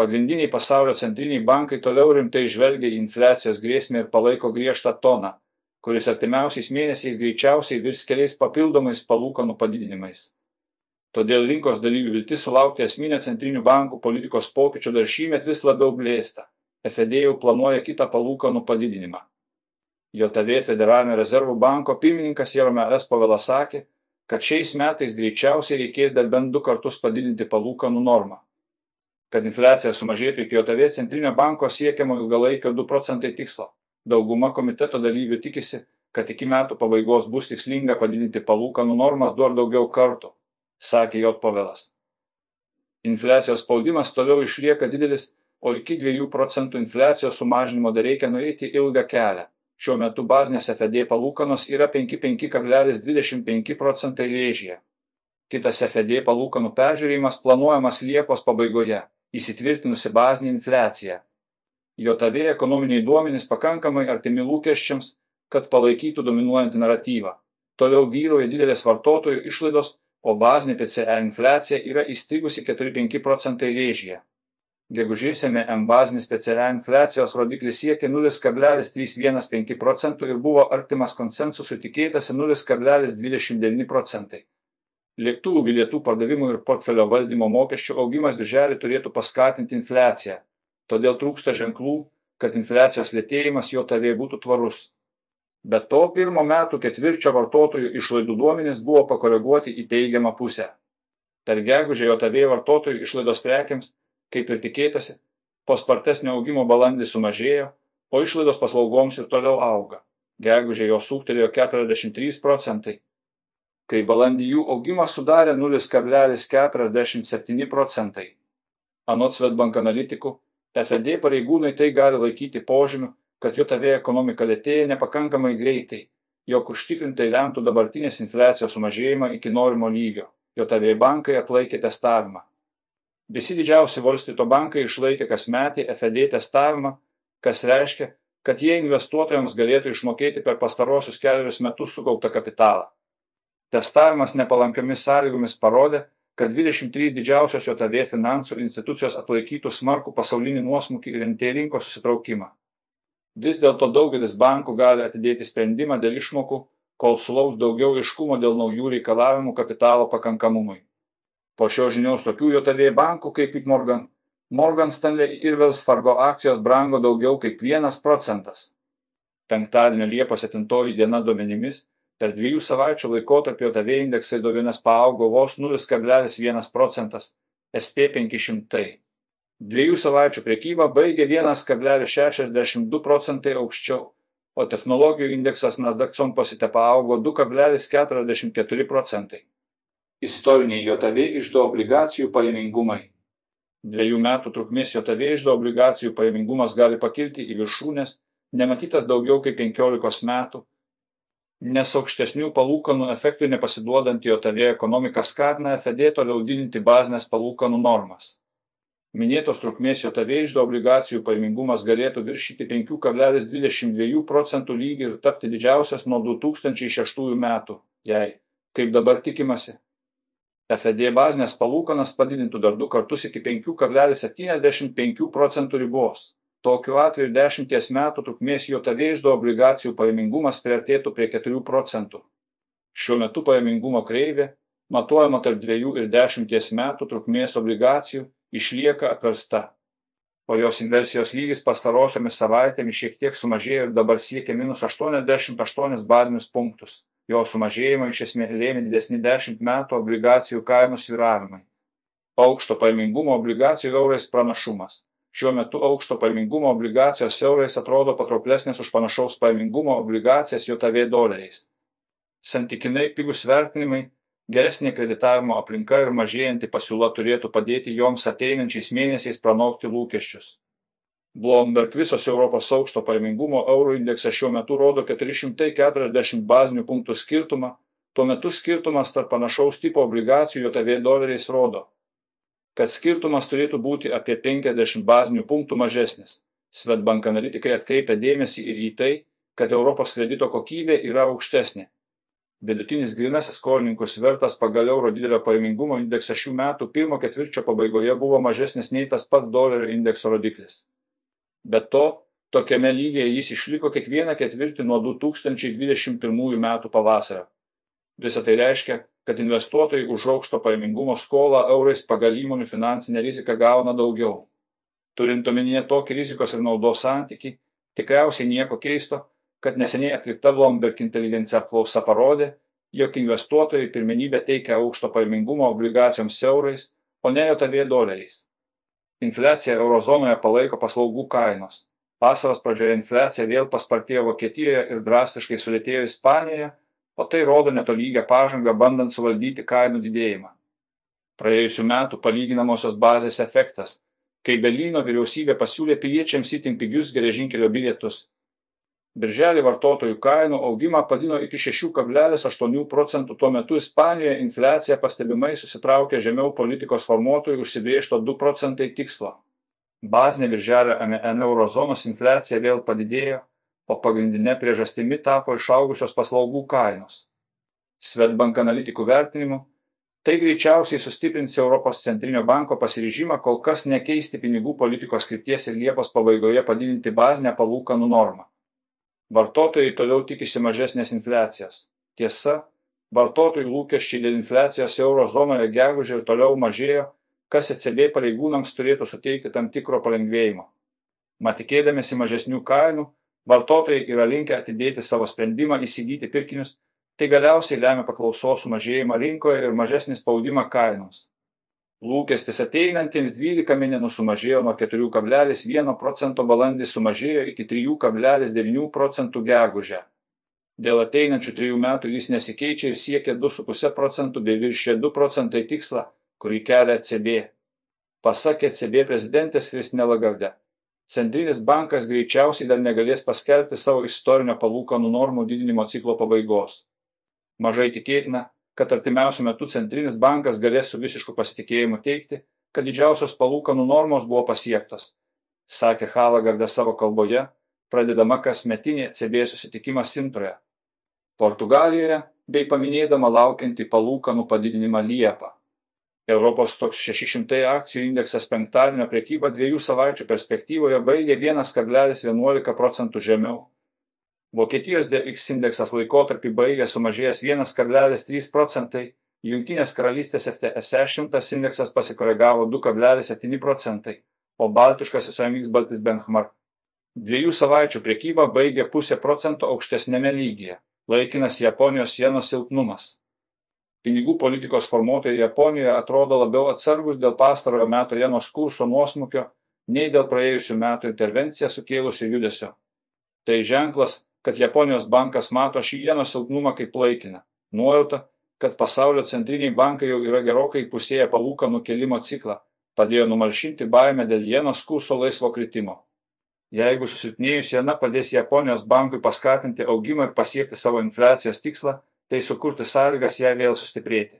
pagrindiniai pasaulio centriniai bankai toliau rimtai žvelgia į infliacijos grėsmę ir palaiko griežtą toną, kuris artimiausiais mėnesiais greičiausiai virs keliais papildomais palūkanų padidinimais. Todėl rinkos dalyvių viltis sulaukti esminio centrinių bankų politikos pokyčio dar šįmet vis labiau blėsta. FED jau planuoja kitą palūkanų padidinimą. JTV Federalinio rezervų banko pirmininkas Jerome S. Pavelas sakė, kad šiais metais greičiausiai reikės dar bent du kartus padidinti palūkanų normą. Kad infliacija sumažėtų iki JTV centrinio banko siekiamo ilgalaikio 2 procentai tikslo. Dauguma komiteto dalyvių tikisi, kad iki metų pabaigos bus tikslinga padidinti palūkanų normas dar daugiau kartų, sakė J. Pavelas. Infliacijos spaudimas toliau išlieka didelis, o iki 2 procentų infliacijos sumažinimo dar reikia nueiti ilgą kelią. Šiuo metu bazinės FED palūkanos yra 5,25 procentai rėžyje. Kitas FED palūkanų peržiūrėjimas planuojamas Liepos pabaigoje, įsitvirtinusi bazinė infliacija. JAV ekonominiai duomenys pakankamai artimi lūkesčiams, kad palaikytų dominuojantį naratyvą. Toliau vyroja didelės vartotojų išlaidos, o bazinė PCE infliacija yra įstrigusi 4,5 procentai rėžyje. Gegužės M bazinis PCE infliacijos rodiklis siekė 0,315 procentų ir buvo artimas konsensusui tikėtasi 0,29 procentai. Lėktuvų bilietų pardavimų ir portfelio valdymo mokesčių augimas birželį turėtų paskatinti infliaciją, todėl trūksta ženklų, kad infliacijos lėtėjimas JOTV būtų tvarus. Be to, pirmo metų ketvirčio vartotojų išlaidų duomenys buvo pakoreguoti į teigiamą pusę. Per gegužę JOTV vartotojų išlaidos prekiams, kaip ir tikėtasi, po spartesnio augimo balandį sumažėjo, o išlaidos paslaugoms ir toliau auga. Gegužė jos sūktelėjo 43 procentai, kai balandį jų augimas sudarė 0,47 procentai. Anot Svetbank analitikų, FED pareigūnai tai gali laikyti požymiu, kad JOTV ekonomika lėtėja nepakankamai greitai, jog užtikrintai lemtų dabartinės infliacijos sumažėjimą iki norimo lygio. JOTV bankai atlaikė testavimą. Visi didžiausi Volstito bankai išlaikė kasmetį FED testavimą, kas reiškia, kad jie investuotojams galėtų išmokėti per pastarosius keliarius metus sukauptą kapitalą. Testavimas nepalankiomis sąlygomis parodė, kad 23 didžiausios JOTV finansų institucijos atlaikytų smarkų pasaulinį nuosmukį ir NT rinkos susitraukimą. Vis dėlto daugelis bankų gali atidėti sprendimą dėl išmokų, kol sulauks daugiau aiškumo dėl naujų reikalavimų kapitalo pakankamumui. Po šio žinios tokių JOTV bankų kaip Morgan, Morgan Stanley ir Wells Fargo akcijos brango daugiau kaip 1 procentas. Penktadienio Liepos 7 diena duomenimis per dviejų savaičių laikotarpį JOTV indeksai duomenės paaugo vos 0,1 procentas, SP 500. Dviejų savaičių prekyba baigė 1,62 procentai aukščiau, o technologijų indeksas Nasdaq Composite paaugo 2,44 procentai. Istoriniai JOTV išdo obligacijų pajamingumai. Dviejų metų trukmės JOTV išdo obligacijų pajamingumas gali pakilti į viršūnės, nematytas daugiau kaip 15 metų, nes aukštesnių palūkanų efektui nepasiduodant JOTV ekonomika skatina FED toliau didinti bazinės palūkanų normas. Minėtos trukmės JOTV išdo obligacijų pajamingumas galėtų viršyti 5,22 procentų lygį ir tapti didžiausias nuo 2006 metų, jei, kaip dabar tikimasi, FED bazinės palūkanas padidintų dar du kartus iki 5,75 procentų ribos. Tokiu atveju 10 metų trukmės JOTV išdo obligacijų pajamingumas priartėtų prie 4 procentų. Šiuo metu pajamingumo kreivė, matuojama tarp 2 ir 10 metų trukmės obligacijų, išlieka apversta. O jos inversijos lygis pastarosiomis savaitėmis šiek tiek sumažėjo ir dabar siekia minus 88 bazinius punktus. Jo sumažėjimą iš esmės lėmė didesni 10 metų obligacijų kainų sviravimai. Aukšto paimingumo obligacijų eurais pranašumas. Šiuo metu aukšto paimingumo obligacijos eurais atrodo patrauklesnės už panašaus paimingumo obligacijas JOTV doleriais. Santykinai pigus vertinimai geresnė kreditavimo aplinka ir mažėjanti pasiūla turėtų padėti joms ateinančiais mėnesiais pranokti lūkesčius. Bloomberg visos Europos aukšto pajamingumo euro indeksas šiuo metu rodo 440 bazinių punktų skirtumą, tuo metu skirtumas tarp panašaus tipo obligacijų JOTV doleriais rodo, kad skirtumas turėtų būti apie 50 bazinių punktų mažesnis. Svetbank analitikai atkreipia dėmesį ir į tai, kad Europos kredito kokybė yra aukštesnė Vidutinis grinasis skolininkų svertas pagal euro didelio pajamingumo indeksą šių metų pirmo ketvirčio pabaigoje buvo mažesnis nei tas pats dolerio indekso rodiklis. Be to, tokiame lygyje jis išliko kiekvieną ketvirtį nuo 2021 metų pavasario. Visą tai reiškia, kad investuotojai už aukšto pajamingumo skolą eurais pagal įmonių finansinę riziką gauna daugiau. Turint omenyje tokį rizikos ir naudos santyki, tikriausiai nieko keisto, kad neseniai atlikta Bloomberg inteligencija apklausa parodė, jog investuotojai pirmenybę teikia aukšto pajamingumo obligacijoms eurais, o ne JAV doleriais. Infliacija eurozonoje palaiko paslaugų kainos. Vasaros pradžioje infliacija vėl paspartėjo Vokietijoje ir drastiškai sulėtėjo Ispanijoje, o tai rodo netolygę pažangą bandant suvaldyti kainų didėjimą. Praėjusiu metu palyginamosios bazės efektas, kai Berlyno vyriausybė pasiūlė piliečiams įtin pigius geležinkelio bilietus Birželį vartotojų kainų augimą padino iki 6,8 procentų, tuo metu Ispanijoje infliacija pastebimai susitraukė žemiau politikos formuotojų užsibriežto 2 procentai tikslo. Bazinė birželio MN eurozonos infliacija vėl padidėjo, o pagrindinė priežastimi tapo išaugusios paslaugų kainos. Svetbank analitikų vertinimu, tai greičiausiai sustiprins Europos centrinio banko pasiryžimą kol kas nekeisti pinigų politikos krypties ir Liepos pabaigoje padidinti bazinę palūkanų normą. Vartotojai toliau tikisi mažesnės infliacijos. Tiesa, vartotojų lūkesčiai dėl infliacijos euro zonoje gegužė ir toliau mažėjo, kas ECB pareigūnams turėtų suteikti tam tikro palengvėjimo. Matikėdamėsi mažesnių kainų, vartotojai yra linkę atidėti savo sprendimą įsigyti pirkinius, tai galiausiai lemia paklausos sumažėjimą rinkoje ir mažesnį spaudimą kainoms. Lūkestis ateinantiems 12 mėnesių sumažėjo nuo 4,1 procento balandį sumažėjo iki 3,9 procentų gegužę. Dėl ateinančių trijų metų jis nesikeičia ir siekia 2,5 procentų bei viršė 2 procentai tikslą, kurį kelia CB. Pasakė CB prezidentės Kristinė Lagarde. Centrinis bankas greičiausiai dar negalės paskelbti savo istorinio palūkanų normų didinimo ciklo pabaigos. Mažai tikėtina, kad artimiausiu metu centrinis bankas galės su visišku pasitikėjimu teikti, kad didžiausios palūkanų normos buvo pasiektos, sakė Halagarda savo kalboje, pradedama kasmetinė CB susitikimą Sintroje, Portugalijoje bei paminėdama laukiantį palūkanų padidinimą Liepą. Europos toks 600 akcijų indeksas penktadienio priekybą dviejų savaičių perspektyvoje baigė 1,11 procentų žemiau Vokietijos DX indeksas laikotarpį baigė sumažėjęs 1,3 procentai, Junktinės karalystės FTSE 100 indeksas pasikoregavo 2,7 procentai, o Baltiškasis OMX Baltis Benchmark dviejų savaičių priekybą baigė pusę procento aukštesnėme lygyje, laikinas Japonijos sienos silpnumas. Pinigų politikos formuotojai Japonijoje atrodo labiau atsargus dėl pastarojo meto jenos kurso nuosmukio, nei dėl praėjusių metų intervenciją sukėlusio judesio. Tai ženklas, kad Japonijos bankas mato šį jenos silpnumą kaip laikiną. Nuojauta, kad pasaulio centriniai bankai jau yra gerokai pusėję palūkanų kelimo ciklą, padėjo numalšinti baimę dėl jenos kurso laisvo kritimo. Jeigu susilpnėjus jena padės Japonijos bankui paskatinti augimą ir pasiekti savo infliacijos tikslą, tai sukurti sąlygas ją vėl sustiprėti.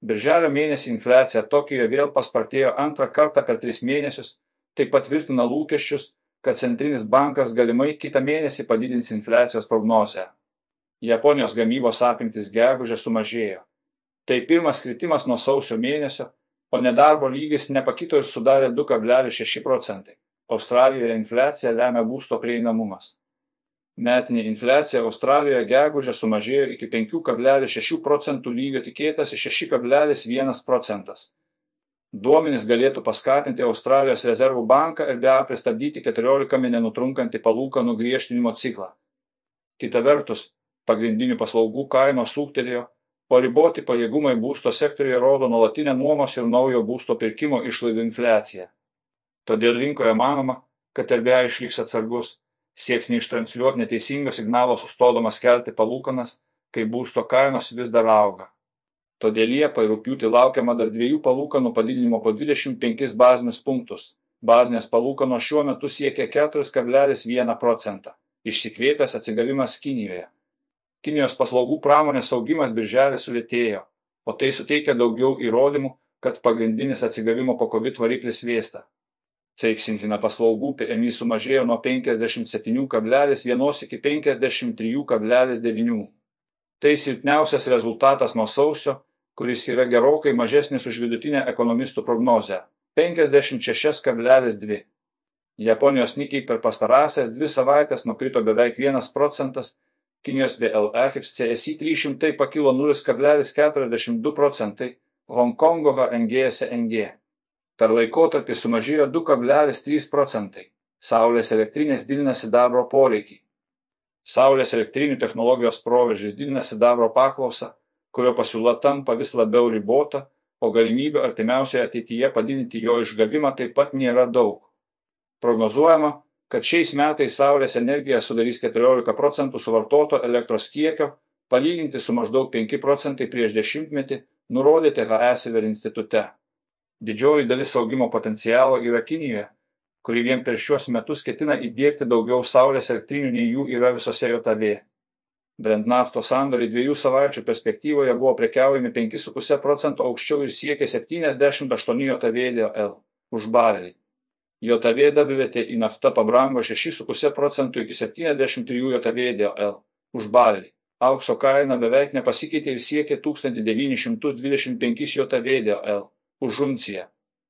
Birželio mėnesį infliacija Tokijoje vėl paspartėjo antrą kartą per tris mėnesius, tai patvirtina lūkesčius, kad centrinis bankas galimai kitą mėnesį padidins infliacijos prognozę. Japonijos gamybos apimtis gegužę sumažėjo. Tai pirmas kritimas nuo sausio mėnesio, o nedarbo lygis nepakito ir sudarė 2,6 procentai. Australijoje infliacija lemia būsto prieinamumas. Metinė infliacija Australijoje gegužę sumažėjo iki 5,6 procentų lygio tikėtasi 6,1 procentas. Duomenys galėtų paskatinti Australijos rezervų banką ir be pristabdyti 14 mėnesių trunkantį palūkanų griežtinimo ciklą. Kita vertus, pagrindinių paslaugų kainos sūktelėjo, o riboti pajėgumai būsto sektoriuje rodo nuolatinę nuomos ir naujo būsto pirkimo išlaidų infliaciją. Todėl rinkoje manoma, kad RBA išliks atsargus, sieks neištransliuoti neteisingo signalo sustodamas kelti palūkanas, kai būsto kainos vis dar auga. Todėl Liepą ir rūpiutį laukiama dar dviejų palūkanų padidinimo po 25 bazinius punktus. Bazinės palūkanos šiuo metu siekia 4,1 procentą. Išsikvėpęs atsigavimas Kinijoje. Kinijos paslaugų pramonės augimas birželį sulėtėjo, o tai suteikia daugiau įrodymų, kad pagrindinis atsigavimo po COVID variklis vėsta. Ceiksintina paslaugų PMI sumažėjo nuo 57,1 iki 53,9. Tai silpniausias rezultatas nuo sausio, kuris yra gerokai mažesnis už vidutinę ekonomistų prognozę - 56,2. Japonijos Nikkei per pastarąsias dvi savaitės nukrito beveik 1 procentas, Kinijos BLX CSI 300 pakilo 0,42 procentai, Hongkongo HNG SNG. Per laikotarpį sumažėjo 2,3 procentai. Saulės elektrinės didina sidabro poreikį. Saulės elektrinių technologijos proveržys didina sidabro paklausą, kurio pasiūla tampa vis labiau ribota, o galimybių artimiausioje ateityje padidinti jo išgavimą taip pat nėra daug. Prognozuojama, kad šiais metais saulės energija sudarys 14 procentų suvartoto elektros kiekio, palyginti su maždaug 5 procentai prieš dešimtmetį, nurodė THE Silver institute. Didžioji dalis augimo potencialo yra Kinijoje, kuri vien per šiuos metus ketina įdėkti daugiau saulės elektrinių nei jų yra visose JOTV. Brent naftos sandoriai dviejų savaičių perspektyvoje buvo prekiaujami 5,5 procento aukščiau ir siekė 78 JOTVDL už barelį. JOTV WT į naftą pabrango 6,5 procentų iki 73 JOTVDL už barelį. Aukso kaina beveik nepasikeitė ir siekė 1925 JOTVDL už unciją.